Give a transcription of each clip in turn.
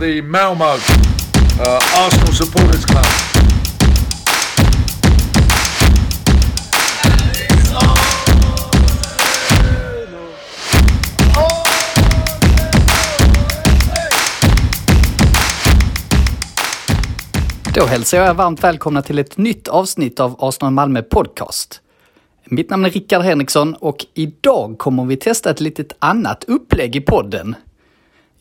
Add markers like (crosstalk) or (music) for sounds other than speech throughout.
the Malmo uh, Arsenal Supporters Club. Då hälsar jag er varmt välkomna till ett nytt avsnitt av Arsenal Malmö Podcast. Mitt namn är Rickard Henriksson och idag kommer vi testa ett litet annat upplägg i podden.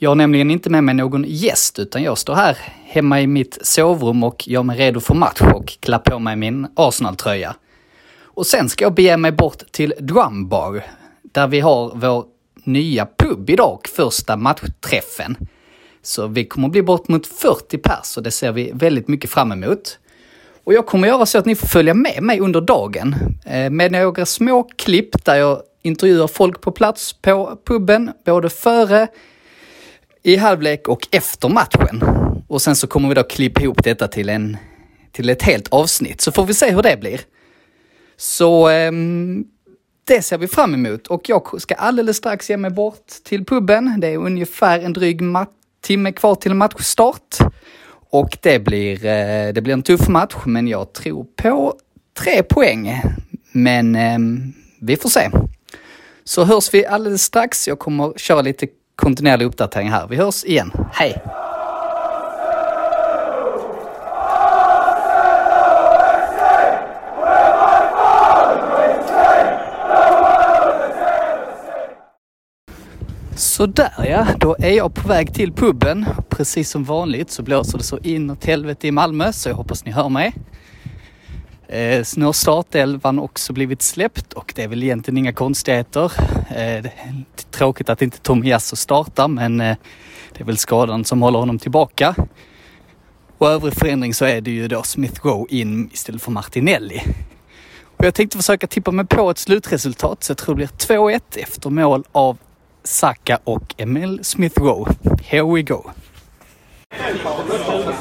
Jag har nämligen inte med mig någon gäst utan jag står här hemma i mitt sovrum och gör mig redo för match och klär på mig min Arsenal-tröja. Och sen ska jag bege mig bort till Drumbar där vi har vår nya pub idag, första matchträffen. Så vi kommer bli bort mot 40 pers och det ser vi väldigt mycket fram emot. Och jag kommer göra så att ni får följa med mig under dagen eh, med några små klipp där jag intervjuar folk på plats på puben, både före, i halvlek och efter matchen. Och sen så kommer vi då klippa ihop detta till, en, till ett helt avsnitt, så får vi se hur det blir. Så eh, det ser vi fram emot och jag ska alldeles strax ge mig bort till puben. Det är ungefär en dryg mat timme kvar till matchstart. Och det blir, eh, det blir en tuff match, men jag tror på tre poäng. Men eh, vi får se. Så hörs vi alldeles strax. Jag kommer köra lite kontinuerlig uppdatering här. Vi hörs igen. Hej! Sådär ja, då är jag på väg till puben. Precis som vanligt så blåser det så inåt helvete i Malmö så jag hoppas ni hör mig. Eh, nu har startelvan också blivit släppt och det är väl egentligen inga konstigheter. Eh, det är tråkigt att inte Tommy Jasso startar men eh, det är väl skadan som håller honom tillbaka. Och övrig förändring så är det ju då Smith Rowe in istället för Martinelli. Och jag tänkte försöka tippa mig på ett slutresultat så jag tror det blir 2-1 efter mål av Saka och Emil Smith Rowe. Here we go!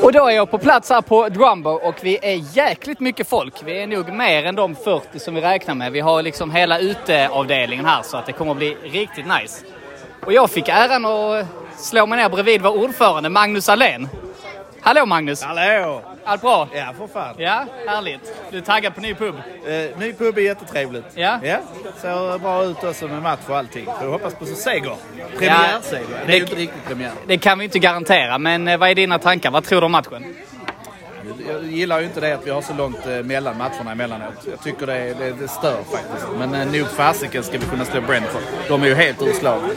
Och då är jag på plats här på Drumbo och vi är jäkligt mycket folk. Vi är nog mer än de 40 som vi räknar med. Vi har liksom hela uteavdelningen här så att det kommer att bli riktigt nice. Och jag fick äran att slå mig ner bredvid vår ordförande Magnus Allén. Hallå Magnus! Hallå! Allt bra? Ja, för fan. Ja, härligt. Du är taggad på ny pub? Eh, ny pub är jättetrevligt. Ja. ja. Ser bra ut också med match och allting. Så jag hoppas på så seger. Premiärseger. Ja. Det är ju inte riktigt premiär. Det kan vi inte garantera, men eh, vad är dina tankar? Vad tror du om matchen? Jag gillar ju inte det att vi har så långt eh, mellan matcherna emellanåt. Jag tycker det, det, det stör faktiskt. Men eh, nog fasiken ska vi kunna slå Brentford. De är ju helt urslagna.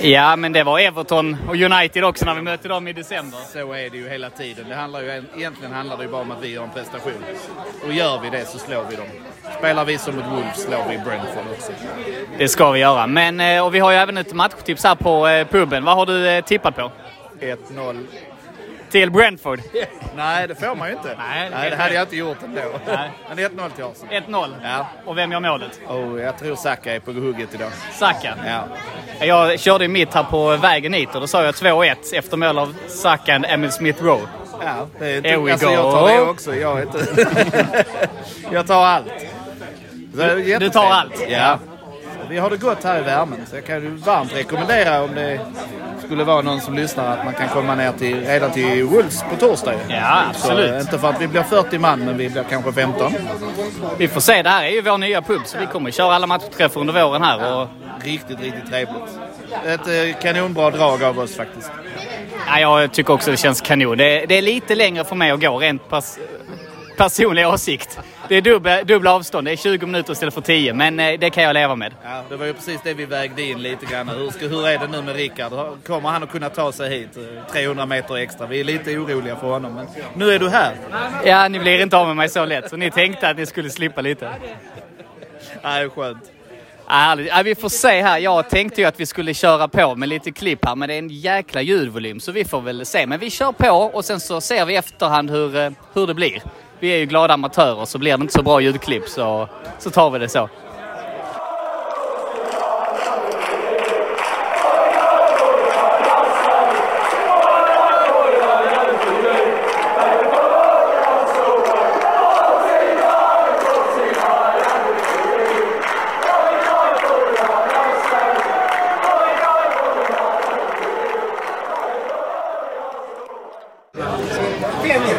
Ja, men det var Everton och United också när vi mötte dem i december. Så är det ju hela tiden. Det handlar ju, egentligen handlar det ju bara om att vi gör en prestation. Och gör vi det så slår vi dem. Spelar vi som mot Wolves slår vi Brentford också. Det ska vi göra. Men, eh, och vi har ju även ett matchtips här på puben. Vad har du tippat på? 1-0 till Brentford? Nej, det får man ju inte. Nej, Nej det hade jag inte gjort ändå. Nej. Men 1-0 till 1-0? Arsenal. Ja. Och vem gör målet? Oh, jag tror Saka är på hugget idag. Saka? Ja. Jag körde ju mitt här på vägen hit och då sa jag 2-1 efter mål av Saka och Emil Smith Rowe. Ja, det är inte, Here we alltså, go. jag tar det också. Jag, inte (laughs) jag tar allt. Du, du tar allt? Ja. Vi har det gott här i värmen så jag kan ju varmt rekommendera om det skulle vara någon som lyssnar att man kan komma ner till, redan till Wolves på torsdag. Ja, absolut. Så, inte för att vi blir 40 man, men vi blir kanske 15. Vi får se. Det här är ju vår nya pub, så vi kommer köra alla matchträffar under våren här. Och... Riktigt, riktigt trevligt. Ett eh, kanonbra drag av oss faktiskt. Ja, jag tycker också det känns kanon. Det, det är lite längre för mig att gå rent pers personlig åsikt. Det är dubbla, dubbla avstånd. Det är 20 minuter istället för 10, men eh, det kan jag leva med. Ja, det var ju precis det vi vägde in lite grann. Hur, ska, hur är det nu med Rickard? Kommer han att kunna ta sig hit 300 meter extra? Vi är lite oroliga för honom, men nu är du här. Ja, ni blir inte av med mig så lätt, så ni tänkte att ni skulle slippa lite. Ja, det är skönt. Ja, vi får se här. Jag tänkte ju att vi skulle köra på med lite klipp här, men det är en jäkla ljudvolym så vi får väl se. Men vi kör på och sen så ser vi efterhand hur, hur det blir. Vi är ju glada amatörer så blir det inte så bra ljudklipp så, så tar vi det så.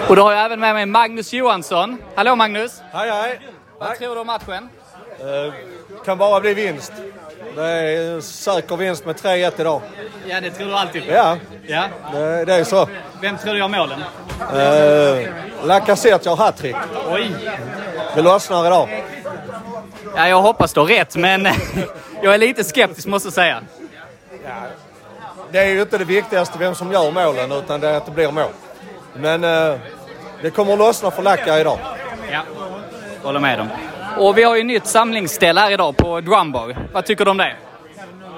Och då har jag även med mig Magnus Johansson. Hallå Magnus! Hej, hej. Vad tror du om matchen? Eh, kan bara bli vinst. Det är en säker vinst med 3-1 idag. Ja, det tror du alltid på. Ja, ja. det, det är så. Vem tror du gör målen? Uh, Lacazette gör hattrick. Oj! Det lossnar idag. Ja, jag hoppas du har rätt, men (laughs) jag är lite skeptisk måste jag säga. Det är ju inte det viktigaste vem som gör målen, utan det är att det blir mål. Men eh, det kommer att lossna för Lacka idag. Ja, håller med dem. Och vi har ju nytt samlingsställe här idag på Drumbar. Vad tycker du om det?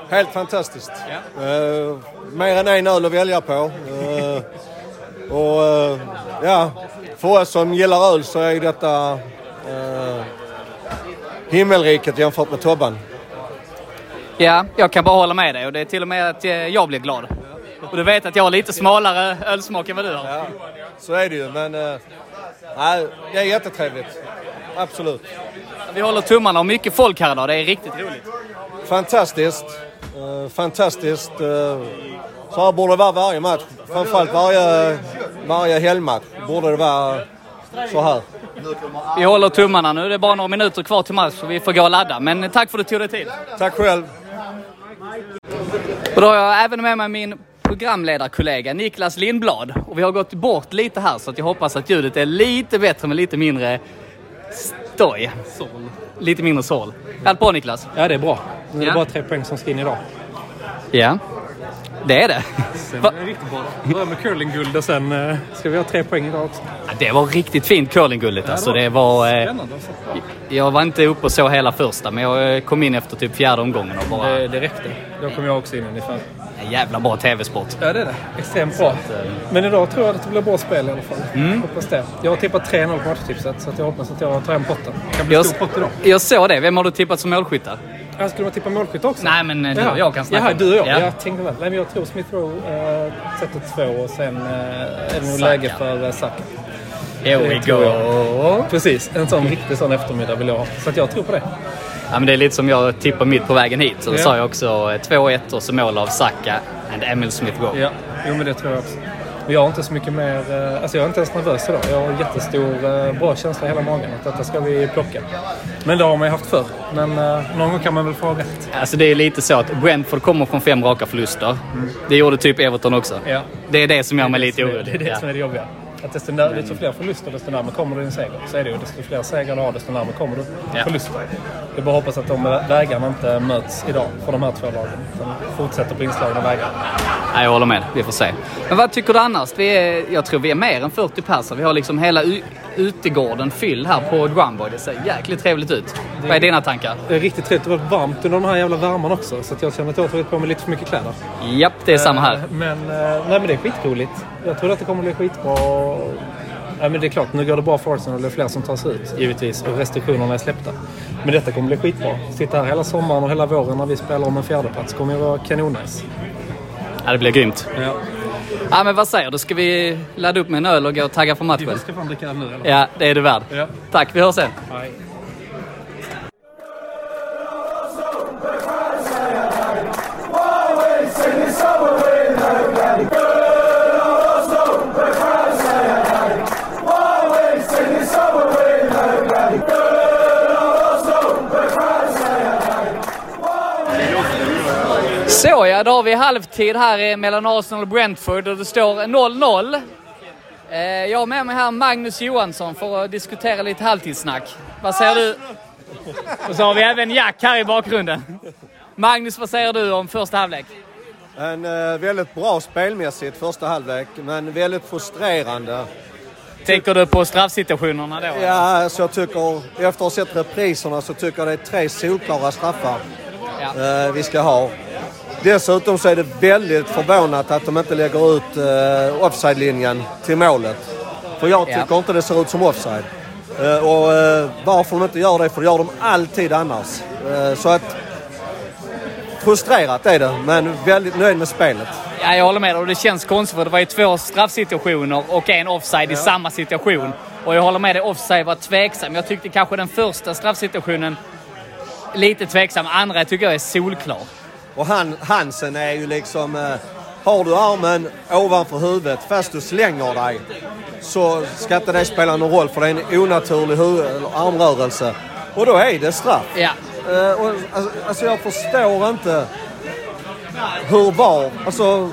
Helt fantastiskt. Eh, mer än en öl att välja på. Eh, och eh, ja, för oss som gillar öl så är detta eh, himmelriket jämfört med Tobban. Ja, jag kan bara hålla med dig och det är till och med att jag blir glad. Och du vet att jag har lite smalare ölsmak än vad du har. Ja, så är det ju, men eh, nej, det är jättetrevligt. Absolut. Vi håller tummarna och mycket folk här idag. Det är riktigt roligt. Fantastiskt. Eh, fantastiskt. Eh, så här borde det vara varje match. Framförallt varje, varje helgmatch borde det vara så här. Vi håller tummarna nu. Det är bara några minuter kvar till match så vi får gå och ladda. Men tack för att du tog dig tid. Tack själv. Och då har jag även med mig min programledarkollega Niklas Lindblad. Och vi har gått bort lite här så att jag hoppas att ljudet är lite bättre med lite mindre stoj. Lite mindre sål. Allt bra Niklas? Ja, det är bra. Nu är det Ja. bara tre poäng som ska in idag. Ja, det är det. Sen Va? är det riktigt bra. Börja med curlingguld och sen eh, ska vi ha tre poäng idag också. Ja, Det var riktigt fint curlingguldet alltså. Det var... Eh, Spännande jag var inte uppe och så hela första men jag eh, kom in efter typ fjärde omgången och bara... Det, det räckte. Då kom jag också in ungefär. En jävla bra tv-sport. Ja, det är det. Extremt bra. Men idag tror jag att det blir bra spel i alla fall. Mm. Hoppas det. Jag har tippat 3-0 på matchtipset så att jag hoppas att jag tar hem potten. Det kan bli Jag, stor pott idag. jag såg det. Vem har du tippat som målskyttar? Ja, skulle man tippa målskytt också? Nej, men eh, du och jag kan snacka Jaha, du och jag. Ja. Jag tänkte väl. Nej, men jag tror Smith Rowe äh, sätter två och sen äh, är det nog läge för äh, Saka. Here we go. Precis, en sån riktig sån eftermiddag vill jag ha. Så jag tror på det. Ja, men det är lite som jag tippade mitt på vägen hit. Så då Ja. sa jag också eh, 2-1 och så mål av Saka and Emil Smith Rowe. Ja, jo men det tror jag också. Jag har inte så mycket mer... eh, Alltså jag är inte ens nervös idag. Jag har jättestor, eh, bra känsla i hela magen att detta ska vi plocka. Men det har man ju haft förr. Men eh, någon gång kan man väl få rätt. Alltså det är lite så att Brentford kommer från fem raka förluster. Det gjorde typ Everton också. Ja. Det är det som gör mig lite Det är orolig. det Ja. som är det jobbiga. Att desto, när, desto fler förluster, desto närmare kommer du din seger. Så är det ju. Desto fler segrar du har, desto närmare kommer du Ja. förluster. Det är bara att hoppas att de vägarna inte möts idag för de här två lagen. Utan fortsätter på inslagna vägar. Nej, jag håller med. Vi får se. Men vad tycker du annars? Vi är, jag tror vi är mer än 40 personer. Vi har liksom hela utegården fylld här på Drumboy. Det ser jäkligt trevligt ut. Vad är dina tankar? Det är riktigt trevligt. Det var varmt under den här jävla värmen också. Så att jag känner att jag har tagit på mig lite för mycket kläder. Japp, det är samma här. Eh, Men, eh, nej, men det är skitroligt. Jag tror att det kommer bli skitbra. Ja, men det är klart, nu går det bra för Arsenal och det är fler som tar sig ut givetvis och restriktionerna är släppta. Men detta kommer bli skitbra. Sitta här hela sommaren och hela våren när vi spelar om en fjärdeplats kommer ju vara kanonnice. Ja, det blir grymt. Ja. Ja, men vad säger du? Ska vi ladda upp med en öl och gå och tagga för matchen? ska fan dricka öl nu eller? Ja, det är du värd. Ja. Tack, vi hörs sen. Nej. Då har vi halvtid här mellan Arsenal och Brentford och det står 0-0. Eh, Jag har med mig här Magnus Johansson för att diskutera lite halvtidssnack. Vad säger du? Och så har vi även Jack här i bakgrunden. Magnus, vad säger du om första halvlek? En eh, väldigt bra spelmässigt första halvlek, men väldigt frustrerande. Tänker du på straffsituationerna då? Ja, så jag tycker, efter att ha sett repriserna så tycker jag det är tre solklara straffar Ja. eh, vi ska ha. Dessutom så är det väldigt förvånat att de inte lägger ut eh, offside-linjen till målet. För jag Ja. tycker inte det ser ut som offside. Eh, och eh, varför de inte gör det, för det gör de alltid annars. Eh, så att frustrerat är det, men väldigt nöjd med spelet. Ja, jag håller med och det känns konstigt för det var ju två straffsituationer och en offside i samma situation. Och jag håller med dig, offside var tveksam. Jag tyckte kanske den första straffsituationen lite tveksam. Andra tycker jag är solklar. Och han, Hansen är ju liksom... Eh, har du armen ovanför huvudet fast du slänger dig så ska inte det spela någon roll för det är en onaturlig armrörelse. Och då är det straff. Ja. Eh, och, alltså, alltså jag förstår inte hur var. Alltså...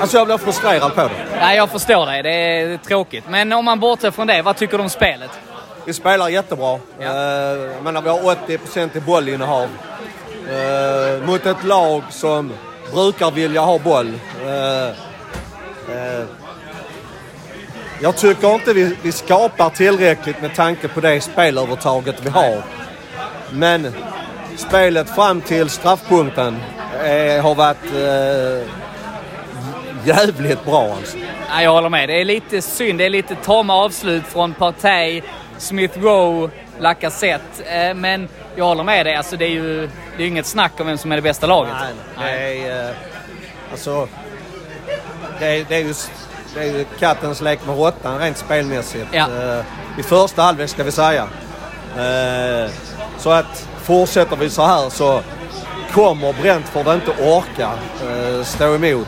Alltså jag blir frustrerad på det. Nej, jag förstår dig. Det är tråkigt. Men om man bortser från det, vad tycker du om spelet? Vi spelar jättebra. Ja. Eh, jag menar, vi har 80 i bollinnehav. Eh, mot ett lag som brukar vilja ha boll. Eh, eh, jag tycker inte vi, vi skapar tillräckligt med tanke på det spelövertaget vi har. Men spelet fram till straffpunkten eh, har varit eh, jävligt bra alltså. Jag håller med. Det är lite synd. Det är lite tama avslut från Partey, Smith Rowe, Lacazette. Eh, Men jag håller med dig. Alltså, det är ju det är inget snack om vem som är det bästa laget. Nej, det är... eh, Alltså... Det är, det är ju... Det är ju kattens lek med råttan rent spelmässigt. Ja. Eh, I första halvlek ska vi säga. Eh, Så att fortsätter vi så här så kommer Brentford inte orka eh, stå emot.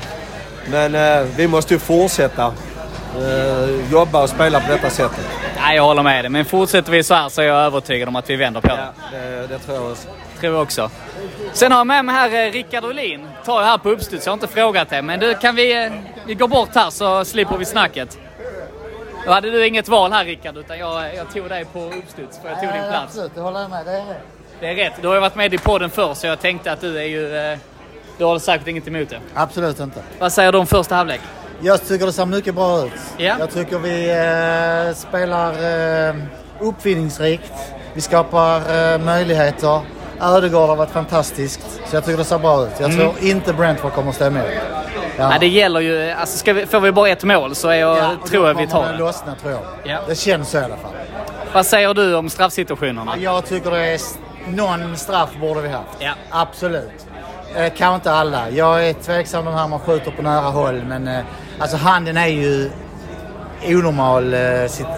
Men vi måste ju fortsätta jobba och spela på detta sättet. Nej, jag håller med dig. Men fortsätter vi så här så är jag övertygad om att vi vänder på det. Det, det tror jag också. tror jag också. Sen har jag med mig här eh, Rickard Olin. Tar jag här på uppstuds. Jag har inte frågat det. Men du, kan vi, eh, vi går bort här så slipper vi snacket. Då hade du inget val här Rickard, utan jag, jag tog dig på uppstuds för jag tog din plats. Absolut, det håller jag med. Det är rätt. Det är rätt. Du har ju varit med i podden förr så jag tänkte att du är ju... eh, Du har säkert inget emot det. Absolut inte. Vad säger du om första halvlek? Jag tycker det ser mycket bra ut. Ja. Jag tycker vi eh, spelar eh, uppfinningsrikt. Vi skapar eh, möjligheter. Ödegård har varit fantastiskt. Så jag tycker det ser bra ut. Jag tror inte Brentford kommer att stå emot. Ja. Nej, det gäller ju... Alltså vi, får vi bara ett mål så är jag, Ja, tror jag vi tar det lossna tror jag. Ja. Det känns så i alla fall. Vad säger du om straffsituationerna? Jag tycker det är... Någon straff borde vi haft. Ja. Absolut. Eh, kanske inte alla. Jag är tveksam de här man skjuter på nära håll. Men eh, alltså handen är ju onormal. Eh,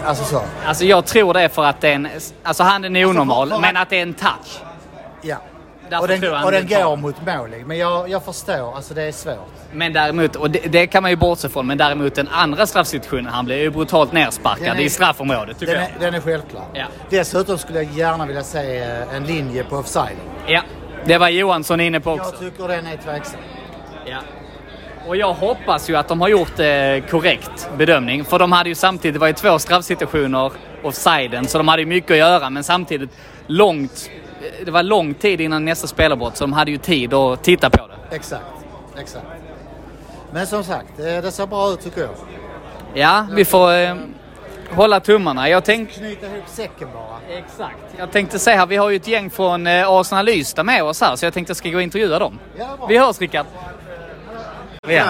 alltså så. Alltså jag tror det är för att det är en... Alltså handen är onormal, för- för- men att det är en touch. Ja. Därför Och den, tror jag och den går den. mot målet. Men jag, jag förstår. Alltså det är svårt. Men däremot, och det, det kan man ju bortse från, men däremot den andra straffsituationen, han blev ju brutalt nersparkad Den är- i straffområdet tycker Den jag. är, den är självklar. Ja. Dessutom skulle jag gärna vilja se eh, en linje på offside. Ja, det var Johansson inne på också. Jag tycker den är tveksam. Ja. Och jag hoppas ju att de har gjort eh, korrekt bedömning. För de hade ju samtidigt, det var ju två straffsituationer offsiden, så de hade ju mycket att göra. Men samtidigt långt, eh, det var lång tid innan nästa spelarbrott, så de hade ju tid att titta på det. Exakt. Exakt. Men som sagt, eh, det ser bra ut tycker jag. Ja, vi får eh, hålla tummarna. Jag tänkte... Knyta ihop säcken bara. Exakt. Jag tänkte säga här, vi har ju ett gäng från eh, Arsenal Ystad med oss här, så jag tänkte jag ska gå och intervjua dem. Ja. Vi hörs Rickard. Ja.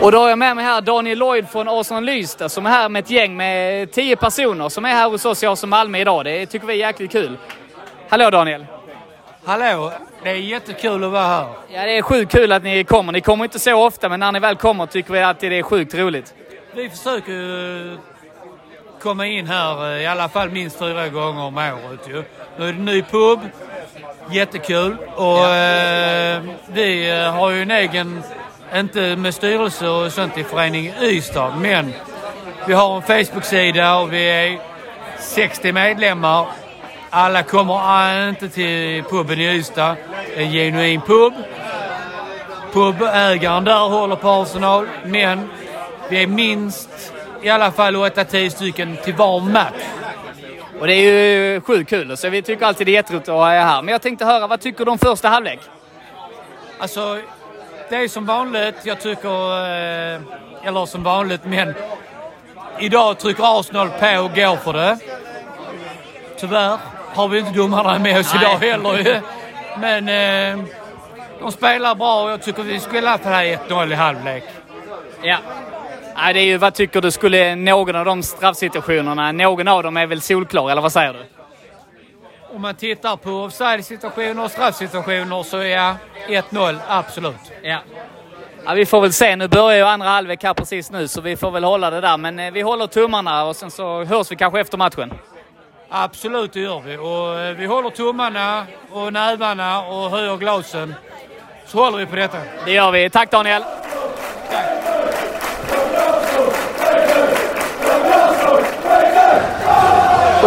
Och då har jag med mig här Daniel Lloyd från Arsenal Ystad som är här med ett gäng med tio personer som är här hos oss i Arsenal Malmö idag. Det tycker vi är jäkligt kul. Hallå Daniel! Hallå! Det är jättekul att vara här. Ja, det är sjukt kul att ni kommer. Ni kommer inte så ofta, men när ni väl kommer tycker vi alltid det är sjukt roligt. Vi försöker komma in här eh, i alla fall minst fyra gånger om året ju. Nu är det ny pub. Jättekul. Och eh, vi eh, har ju en egen, inte med styrelse och sånt i föreningen Ystad, men vi har en Facebook-sida och vi är 60 medlemmar. Alla kommer inte till puben i Ystad. Det är en genuin pub. Pubägaren där håller på Arsenal, men vi är minst i alla fall 8-10 stycken till var match. Och det är ju sjukt kul, så vi tycker alltid det är jätteroligt att ha er här. Men jag tänkte höra, vad tycker du om första halvlek? Alltså, det är som vanligt. Jag tycker, eh, eller som vanligt, men idag trycker Arsenal på och går för det. Tyvärr har vi inte domarna med oss Nej. idag heller. Men eh, de spelar bra och jag tycker vi skulle i alla fall ha 1-0 i halvlek. Ja. Nej, det är ju, vad tycker du, skulle någon av de straffsituationerna, någon av dem är väl solklar, eller vad säger du? Om man tittar på offside-situationer och straffsituationer så är jag 1-0, absolut. Ja. ja. Vi får väl se. Nu börjar ju andra halvlek här precis nu, så vi får väl hålla det där. Men eh, vi håller tummarna och sen så hörs vi kanske efter matchen. Absolut, det gör vi. Och eh, vi håller tummarna och nävarna och höjer glasen så håller vi på detta. Det gör vi. Tack Daniel!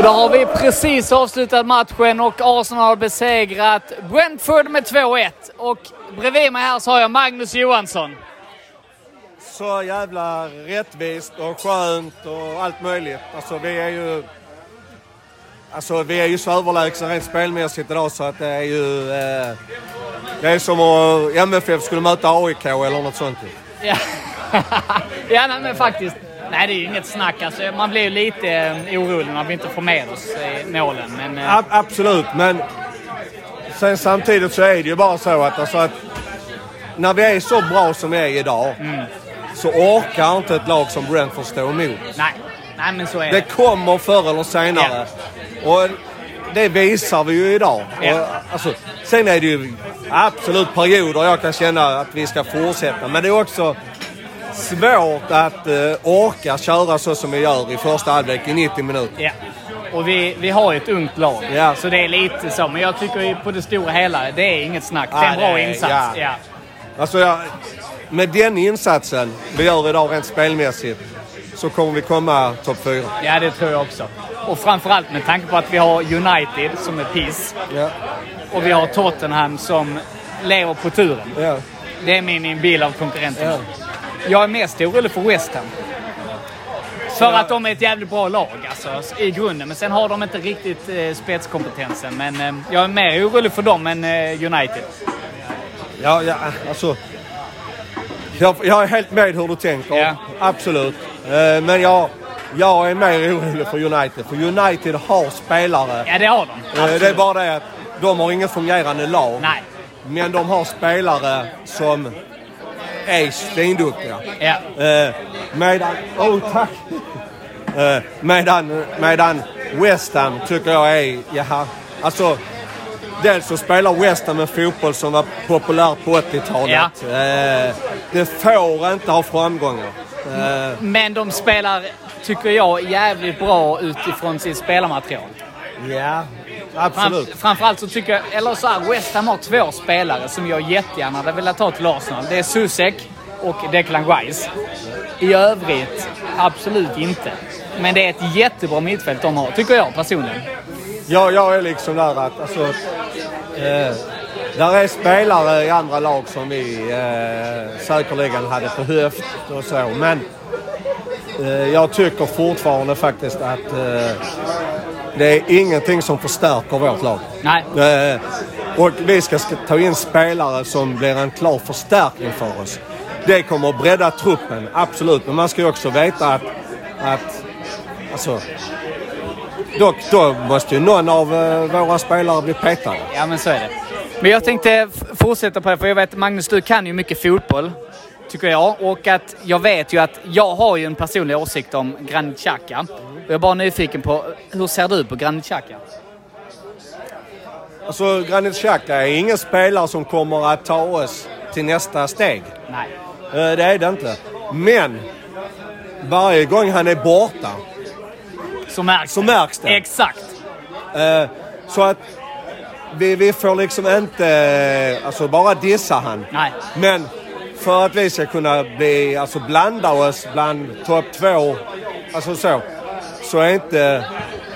Då har vi precis avslutat matchen och Arsenal har besegrat Brentford med 2-1. Och bredvid mig här så har jag Magnus Johansson. Så jävla rättvist och skönt och allt möjligt. Alltså vi är ju... Alltså vi är ju så överlägsna rent spelmässigt idag så att det är ju... Eh, det är som om MFF skulle möta AIK eller något sånt. Ja, (laughs) ja nej, men faktiskt. Nej, det är ju inget snack. Alltså, man blir ju lite eh, orolig när vi inte får med oss i målen. Men, eh, Ab- absolut, men sen samtidigt så är det ju bara så att, alltså att när vi är så bra som vi är idag så orkar inte ett lag som Brentford stå emot. nej, nej, men så är Det det. kommer förr eller senare. Och det visar vi ju idag. Ja. Och, alltså, sen är det ju absolut perioder jag kan känna att vi ska fortsätta. Men det är också svårt att eh, orka köra så som vi gör i första halvlek i 90 minuter. Ja. Och vi, vi har ju ett ungt lag, Ja. så det är lite så. Men jag tycker på det stora hela, det är inget snack. Det är en bra insats. ja. Ja. Alltså, jag, med den insatsen vi gör idag rent spelmässigt så kommer vi komma topp fyra. ja, det tror jag också. Och framförallt med tanke på att vi har United som är piss Ja. och vi har Tottenham som lever på turen. Ja. Det är min bild av konkurrenterna. Ja. Jag är mest orolig för West Ham. För att de är ett jävligt bra lag alltså, i grunden. Men sen har de inte riktigt eh, spetskompetensen. Men eh, jag är mer orolig för dem än eh, United. Ja, ja, alltså. Jag, jag är helt med hur du tänker. Ja. Absolut. Eh, men jag, jag är mer orolig för United. För United har spelare. Ja, det har de. Eh, det är Absolut. bara det att de har inget fungerande lag. Nej. Men de har spelare som är stenduktiga. Ja. Eh, medan... Oh, tack! Eh, medan, medan West Ham tycker jag är... Jaha, alltså... Dels så spelar West Ham en fotboll som var populär på 80-talet. Eh, det får inte ha framgångar. Eh, Men de spelar, tycker jag, jävligt bra utifrån sitt spelarmaterial. ja, Fram, absolut. framförallt så tycker jag, eller så här, West Ham har två spelare som jag jättegärna hade velat ta till Arsenal. Det är Susek och Declan Rice. I övrigt, absolut inte. Men det är ett jättebra mittfält de har, tycker jag personligen. Ja, jag är liksom där att alltså, eh, där är spelare i andra lag som vi eh, säkerligen hade behövt och så. Men eh, jag tycker fortfarande faktiskt att eh, det är ingenting som förstärker vårt lag. Nej. Eh, och vi ska, ta in spelare som blir en klar förstärkning för oss. Det kommer att bredda truppen, absolut. Men man ska ju också veta att, att alltså, dock, då måste ju någon av eh, våra spelare bli petad. Ja, men så är det. Men jag tänkte fortsätta på det, för jag vet Magnus, du kan ju mycket fotboll. Tycker jag. Och att jag vet ju att jag har ju en personlig åsikt om Granit Xhaka. Och jag är bara nyfiken på, hur ser du på Granit Xhaka? Alltså, Granit Xhaka är ingen spelare som kommer att ta oss till nästa steg. Nej. Eh, Det är det inte. Men varje gång han är borta Så märks så märks det. Exakt. Eh, Så att vi, vi får liksom inte eh, alltså bara dissa han. Nej. Men för att vi ska kunna bli, alltså blanda oss bland topp två, alltså så, så är inte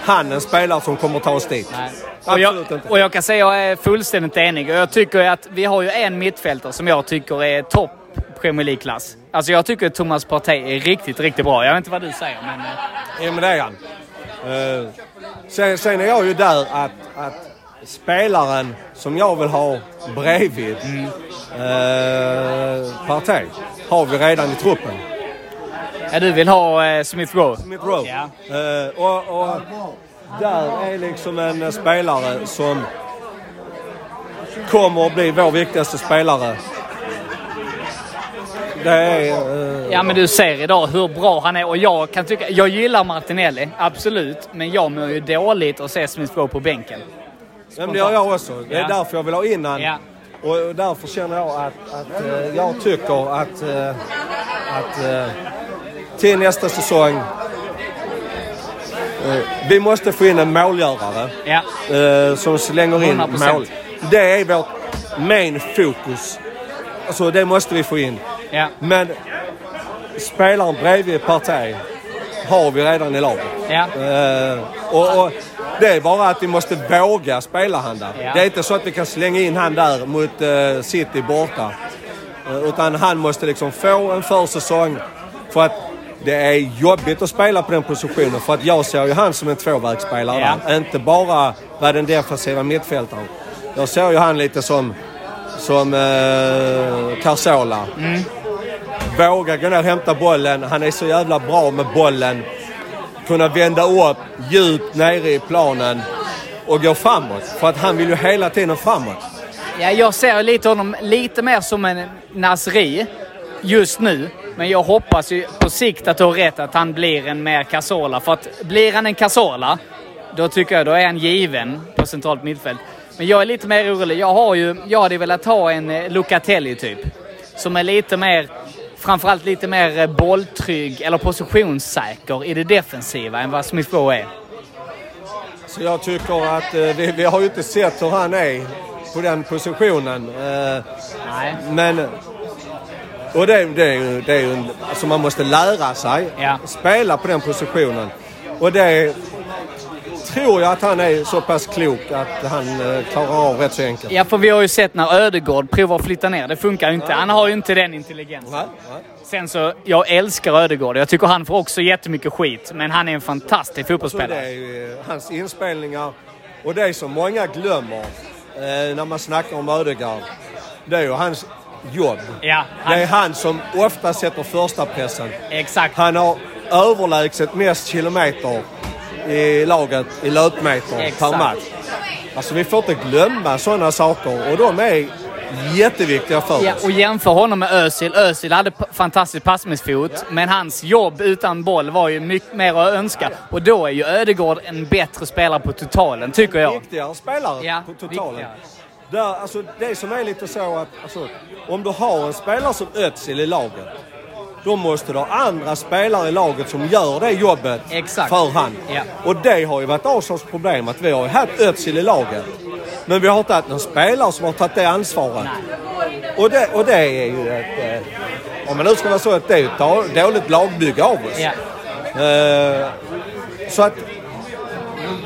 han en spelare som kommer ta oss dit. Nej. Och jag, och jag kan säga att jag är fullständigt enig. Och jag tycker att vi har ju en mittfältare som jag tycker är topp Premier League-klass. Alltså jag tycker att Thomas Partey är riktigt, riktigt bra. Jag vet inte vad du säger, men... eh, Ja, men det är han. Eh, sen, sen är jag ju där att, att spelaren som jag vill ha bredvid Mm. eh, Partey har vi redan i truppen. Ja, du vill ha eh, Smith Rowe? Smith Rowe. Ja. Eh, och, och där är liksom en spelare som kommer att bli vår viktigaste spelare. Det är... eh, Ja, men du ser idag hur bra han är och jag kan tycka... Jag gillar Martinelli, absolut. Men jag mår ju dåligt att se Smith Rowe på bänken. Ja, men det gör jag också. Det är Ja. därför jag vill ha in han. Ja. Och därför känner jag att, att eh, jag tycker att, eh, att till nästa säsong eh, vi måste få in en målgörare Ja. eh, som slänger in 100%. mål. Det är vårt main fokus alltså det måste vi få in. Ja. Men spelaren bredvid Partey har vi redan i laget. Ja. Och, och det är bara att vi måste våga spela han där. Det är inte så att vi kan slänga in han där mot City borta. Utan han måste liksom få en försäsong för att det är jobbigt att spela på den positionen. För att jag ser ju han som en tvåvägsspelare Ja. där. Inte bara vara den defensiva mittfältaren. Jag ser ju han lite som, som eh, Carzola. Våga gå ner och hämta bollen. Han är så jävla bra med bollen. Kunna vända upp djupt nere i planen och gå framåt. För att han vill ju hela tiden framåt. Ja, jag ser lite honom lite mer som en Nasri just nu. Men jag hoppas ju på sikt att du har rätt att han blir en mer Casola. För att blir han en Casola, då tycker jag då är han given på centralt mittfält. Men jag är lite mer orolig. Jag har ju, jag hade velat ha en eh, Lucatelli typ. Som är lite mer, framförallt lite mer eh, bolltrygg eller positionssäker i det defensiva än vad Smith Rowe är. Så jag tycker att eh, vi, vi har ju inte sett hur han är på den positionen. Eh, Nej. men... Och det, det är ju, det är ju alltså man måste lära sig Ja. spela på den positionen. Och det tror jag att han är så pass klok att han eh, klarar av rätt så enkelt. Ja, för vi har ju sett när Ödegård provar att flytta ner. Det funkar ju inte. Han har ju inte den intelligensen. Nej, nej. Sen så, jag älskar Ödegård. Jag tycker han får också jättemycket skit. Men han är en fantastisk Så det fotbollsspelare. är ju eh, hans inspelningar. Och det som många glömmer eh, när man snackar om Ödegaard. Det är ju hans jobb. Ja, Det är han, han som ofta sätter första pressen. exakt. Han har överlägset mest kilometer i laget i löpmeter Exakt. per match. Alltså vi får inte glömma sådana saker och de är jätteviktiga för Ja, oss. och jämför honom med Özil. Özil hade fantastisk passningsfot, men hans jobb utan boll var ju mycket mer att önska. Och då är ju Ödegård en bättre spelare på totalen, tycker jag. Viktigare spelare Ja, på totalen. viktigare. Där, alltså, det som är lite så att alltså, om du har en spelare som Özil i laget då måste du ha andra spelare i laget som gör det jobbet Exakt. för han. Ja. Och det har ju varit Arsenals problem att vi har ju haft Özil i laget. Men vi har inte haft någon spelare som har tagit det ansvaret. Och det, och det är ju ett... Eh, om man nu ska vara så att det är ett då- dåligt lagbygge av oss. Ja. Eh, så att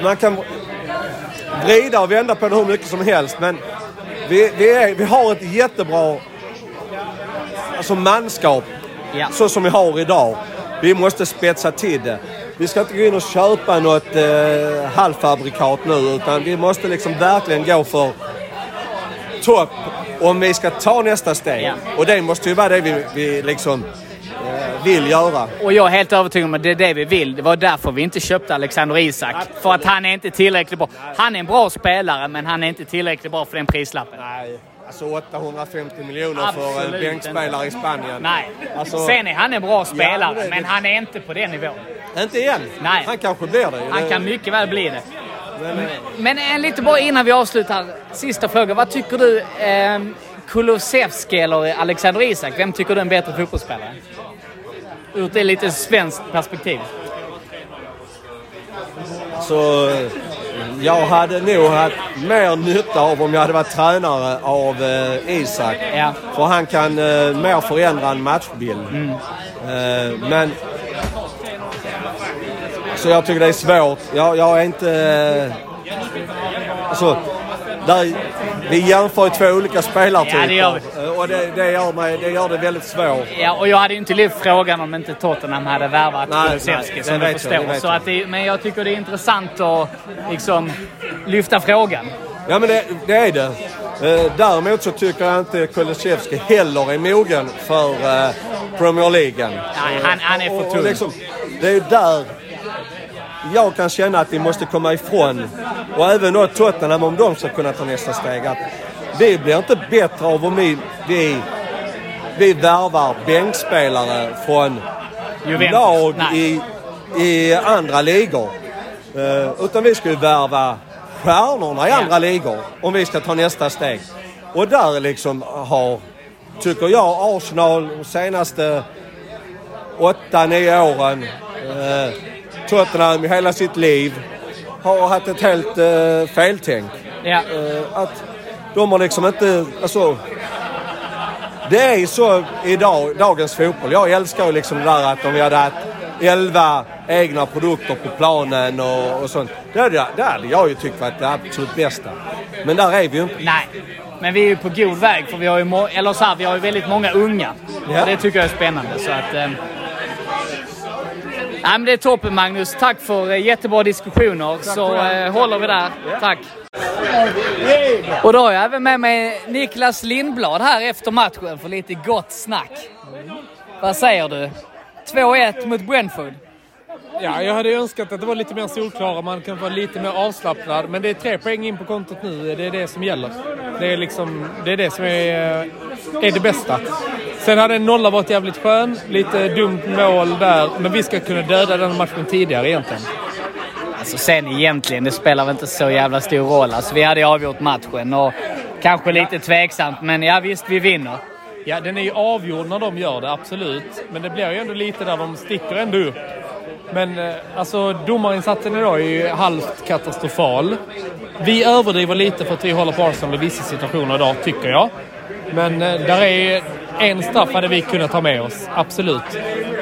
man kan vrida och vända på det hur mycket som helst men vi, vi, är, vi har ett jättebra alltså manskap Ja. så som vi har idag. Vi måste spetsa till det. Vi ska inte gå in och köpa något eh, halvfabrikat nu utan vi måste liksom verkligen gå för topp om vi ska ta nästa steg. Ja. Och det måste ju vara det vi, vi liksom vill göra. Och jag är helt övertygad om att det är det vi vill. Det var därför vi inte köpte Alexander Isak. För att han är inte tillräckligt bra. Han är en bra spelare, men han är inte tillräckligt bra för den prislappen. Nej, alltså 850 miljoner för en Absolut bänkspelare i Spanien. Nej. Alltså- Sen är han en bra spelare, men det- men han är inte på den nivån. Inte än. Nej. Han kanske blir det. Han Det- kan mycket väl bli det. Men, eh, Men en lite bara innan vi avslutar. Sista fråga. Vad tycker du? Eh, Kulusevski eller Alexander Isak? Vem tycker du är en bättre fotbollsspelare? Ur ett lite svenskt perspektiv. Så jag hade nog haft mer nytta av om jag hade varit tränare av eh, Isak. Ja. För han kan eh, mer förändra en matchbild. Mm. Eh, men... Så jag tycker det är svårt. Jag, jag är inte... Eh, alltså, där, vi jämför två olika spelartyper. Ja, Och det, det, gör mig, det gör det väldigt svårt. Ja, och jag hade ju inte lyft frågan om inte Tottenham hade värvat Kulusevski, som det du jag, förstår. vet Så jag. att det, men jag tycker det är intressant att liksom lyfta frågan. Ja men det, det är det. Eh, däremot så tycker jag inte Kulusevski heller är mogen för eh, Premier League. Nej, han, han är för tung. liksom, det är där jag kan känna att vi måste komma ifrån. Och även då Tottenham om de ska kunna ta nästa steg. Att vi blir inte bättre av om vi, vi, vi värvar bänkspelare från Juventus. lag Nej. i, i andra ligor. Eh, utan vi ska ju värva stjärnorna i Ja. andra ligor om vi ska ta nästa steg. Och där liksom har, tycker jag, Arsenal de senaste åtta, nio åren, eh, Tottenham i hela sitt liv, har haft ett helt eh, feltänk. Ja. Eh, att de har liksom inte, alltså, det är så i dag, dagens fotboll. Jag älskar ju liksom det där att om vi hade haft 11 egna produkter på planen och, och sånt. Det hade, det hade jag ju tyckt varit det absolut bästa. Men där är vi ju inte. Nej, men vi är ju på god väg för vi har ju, eller så här, vi har ju väldigt många unga. Ja. Och det tycker jag är spännande. Så att, nej, men det är toppen Magnus. Tack för eh, jättebra diskussioner. Så eh, håller vi där. Tack. Och då har jag även med mig Niklas Lindblad här efter matchen för lite gott snack. Vad säger du? 2-1 mot Brentford. Ja, jag hade önskat att det var lite mer solklara, man kan vara lite mer avslappnad. Men det är tre poäng in på kontot nu, det är det som gäller. Det är, liksom, det, är det som är, är det bästa. Sen hade en nolla varit jävligt skön, lite dumt mål där, men vi ska kunna döda den matchen tidigare egentligen. Alltså sen egentligen, det spelar väl inte så jävla stor roll. Alltså vi hade avgjort matchen och kanske lite tveksamt, men ja visst, vi vinner. Ja, den är ju avgjord när de gör det, absolut. Men det blir ju ändå lite där de sticker ändå upp. Men eh, alltså domarinsatsen idag är ju halvt katastrofal. Vi överdriver lite för att vi håller på Arsenal i vissa situationer idag, tycker jag. Men eh, där är en straff hade vi kunnat ta med oss, absolut.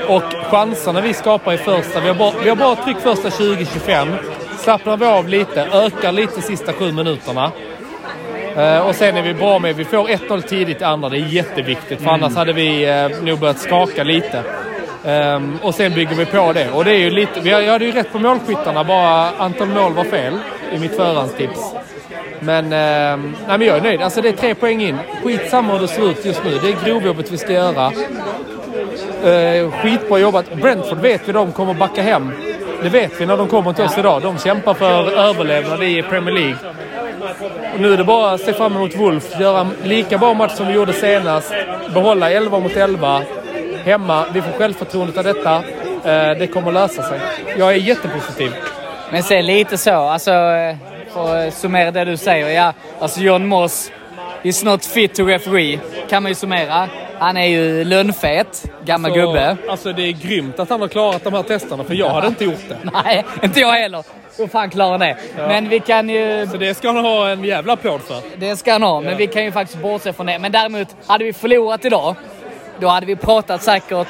Och chanserna vi skapar i första, vi har bra, vi har bra tryck första 20-25. Slappnar vi av lite, ökar lite sista sju minuterna. Eh, och sen är vi bra med, vi får 1-0 tidigt i andra, det är jätteviktigt. För annars hade vi nog börjat skaka lite. Um, och sen bygger vi på det. Och det är ju lite, vi hade- jag hade ju rätt på målskyttarna, bara antal mål var fel i mitt förhandstips. Men, um, nej, men jag är nöjd. Alltså det är tre poäng in. Skitsamma hur det ser ut just nu. Det är grovjobbet vi ska göra. Uh, skitbra jobbat. Brentford vet vi de kommer backa hem. Det vet vi när de kommer till oss idag. De kämpar för överlevnad i Premier League. Och nu är det bara att se fram emot Wolf. Göra en lika bra match som vi gjorde senast. Behålla 11 mot 11. Hemma. Vi får självförtroendet av detta. Eh, det kommer lösa sig. Jag är jättepositiv. Men se lite så, alltså eh, för att summera det du säger. Ja, alltså John Moss is not fit to referee, kan man ju summera. Han är ju lönnfet, gammal Så, gubbe. Alltså det är grymt att han har klarat de här testerna för jag hade inte gjort det. (laughs) Nej, inte jag heller. Hur fan klarar det? Men vi kan ju... Så det ska han ha en jävla applåd för. Det ska han ha, men vi kan ju faktiskt bortse från det. Men däremot, hade vi förlorat idag, då hade vi pratat säkert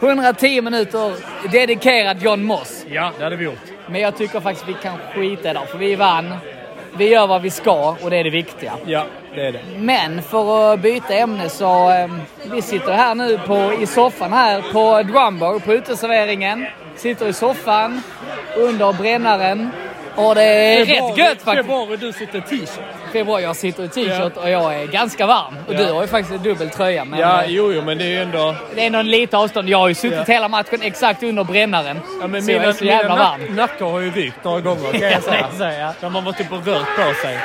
110 minuter dedikerad John Moss. Ja, det hade vi gjort. Men jag tycker faktiskt vi kan skita i det, för vi vann. Vi gör vad vi ska och det är det viktiga. Ja, det är det. Men för att byta ämne så eh, vi sitter här nu på, i soffan här på Drumbar på uteserveringen. Sitter i soffan under brännaren och det är rätt gött faktiskt. Februari, du sitter i t-shirt. Februari, jag sitter i t-shirt och jag är ganska varm. Och Ja. du har ju faktiskt en dubbel tröja. Men Ja, eh, jo, jo, men det är ju ändå... det är någon lite avstånd. Jag har ju suttit Ja. hela matchen exakt under brännaren. Ja, men så jag är mina, så jävla mina varm. nack, nackar har ju rykt några gånger kan (laughs) Ja, jag säga. det är så, ja. När man var typ och rört på sig.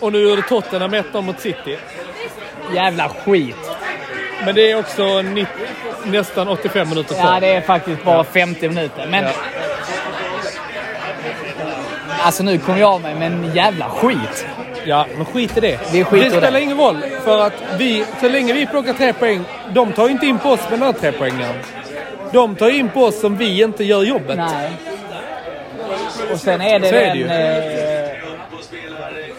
Och nu gjorde Tottenham 1 mot City. Jävla skit. Men det är också ni, nästan 85 minuter kvar. Ja, det är faktiskt bara 50 minuter. Men... Ja. Alltså nu kom jag av mig, men jävla skit. Ja, men skit i det. Vi skiter det spelar det. ingen roll. För att vi, så länge vi plockar tre poäng, de tar ju inte in på oss med den här tre poängen. De tar in på oss som vi inte gör jobbet. Nej. Och sen är det Så är det den... ju. eh,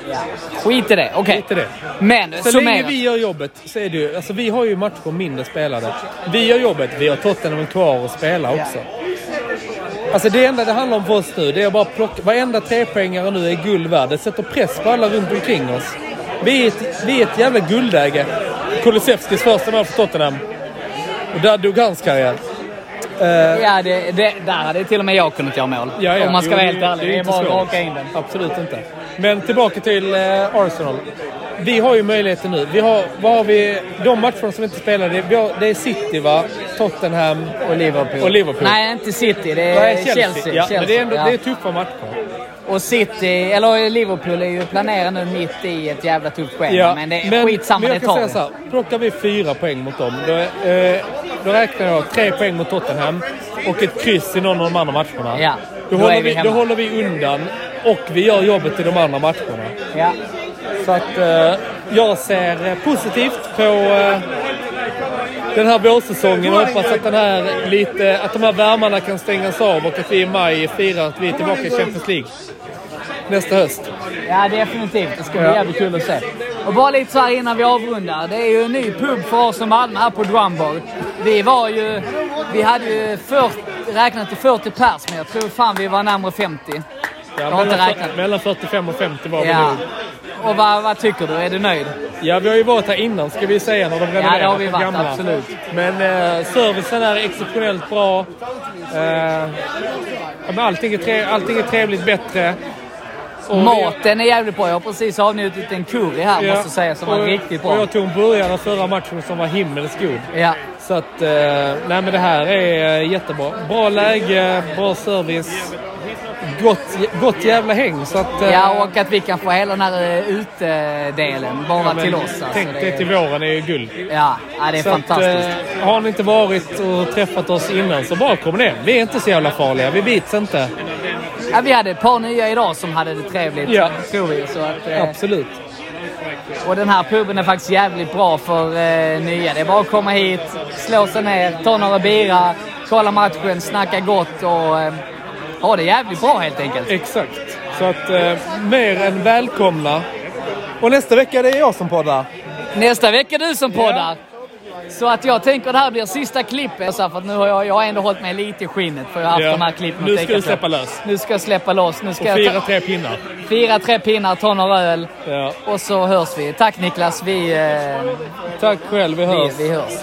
ja. Skit i det. Okej. Skit det. Men Så länge vi gör jobbet så är det ju, alltså vi har ju matcher mindre spelade. Vi gör jobbet, vi har Tottenham kvar att spela också. Alltså det enda det handlar om för oss nu, det är att bara plocka, varenda trepoängare nu är guld värd. Det sätter press på alla runt omkring oss. Vi är ett, vi är ett jävla guldläge. Kulusevskis första mål för Tottenham. Och där dog hans karriär. Ja, det, det, där hade till och med jag kunnat göra mål. Ja, ja. Om man ska Jo, vara helt ärlig. det är bara att raka in den. Absolut inte. Men tillbaka till eh, Arsenal. Vi har ju möjligheten nu. Vi har, vad har vi, de matcherna som vi inte spelade, vi har, det är City va? Tottenham Och Liverpool. och Liverpool. Nej, inte City. Det är Nej, Chelsea. Ja, men det är, ändå, ja. det är tuffa matcher. Och City, eller Liverpool är ju planerade nu mitt i ett jävla tufft schema. Men det är skitsamma, men det jag kan tar säga så här, Plockar vi fyra poäng mot dem, då, eh, då räknar jag tre poäng mot Tottenham och ett kryss i någon av de andra matcherna. Ja, då, då håller vi vi, då håller vi undan och vi gör jobbet i de andra matcherna. Ja. Så att eh, jag ser positivt på eh, den här vårsäsongen och hoppas att, den här lite, att de här värmarna kan stängas av och att vi i maj firar att vi är tillbaka i Champions League nästa höst. ja, definitivt. Det ska bli Ja. jävligt kul att se. Och bara lite så här innan vi avrundar. Det är ju en ny pub för oss som Malmö här på Drumbar. Vi var ju... Vi hade ju 40, räknat till 40 pers, men jag tror fan vi var närmare 50. Ja, Jag mellan, mellan 45 och 50 var vi Ja. nog. Och vad, vad tycker du? Är du nöjd? Ja, vi har ju varit här innan ska vi säga när de renoverade Ja, det har vi varit, gamla. absolut. Men eh, servicen är exceptionellt bra. Eh, allting, är tre, allting är trevligt bättre. Och Maten är jävligt bra. Jag har precis avnjutit en curry här, Ja, måste säga, som var och- riktigt Och bra. jag tog en burgare förra matchen som var himmelskt god. Ja. Så att, eh, nej men det här är eh, jättebra. Bra läge, bra service. Gott, gott jävla häng. Så att, eh, ja, och att vi kan få hela den här eh, utedelen bara ja, till oss. Alltså, Tänk det dig är- till våren, det är ju guld. Ja, ja, det är Så att, fantastiskt. eh, har ni inte varit och träffat oss innan så bara kom ner. Vi är inte så jävla farliga. Vi bits inte. Ja, vi hade ett par nya idag som hade det trevligt, Ja. tror vi. Så att, eh, Absolut. och den här puben är faktiskt jävligt bra för eh, nya. Det är bara att komma hit, slå sig ner, ta några bira, kolla matchen, snacka gott och eh, ha det jävligt bra helt enkelt. Exakt. Så att eh, mer än välkomna. Och nästa vecka är det jag som poddar. Nästa vecka är du som poddar. Så att jag tänker det här blir sista klippet. Så här, för att nu har jag, jag har ändå hållit mig lite i skinnet för jag har haft Ja. de här klippen Nu ska du släppa lös. Nu ska jag släppa loss. Nu ska Och fira ta, tre pinnar. fira tre pinnar, ta några öl Ja. och så hörs vi. Tack Niklas, vi, eh, Tack själv, vi hörs. vi, vi hörs.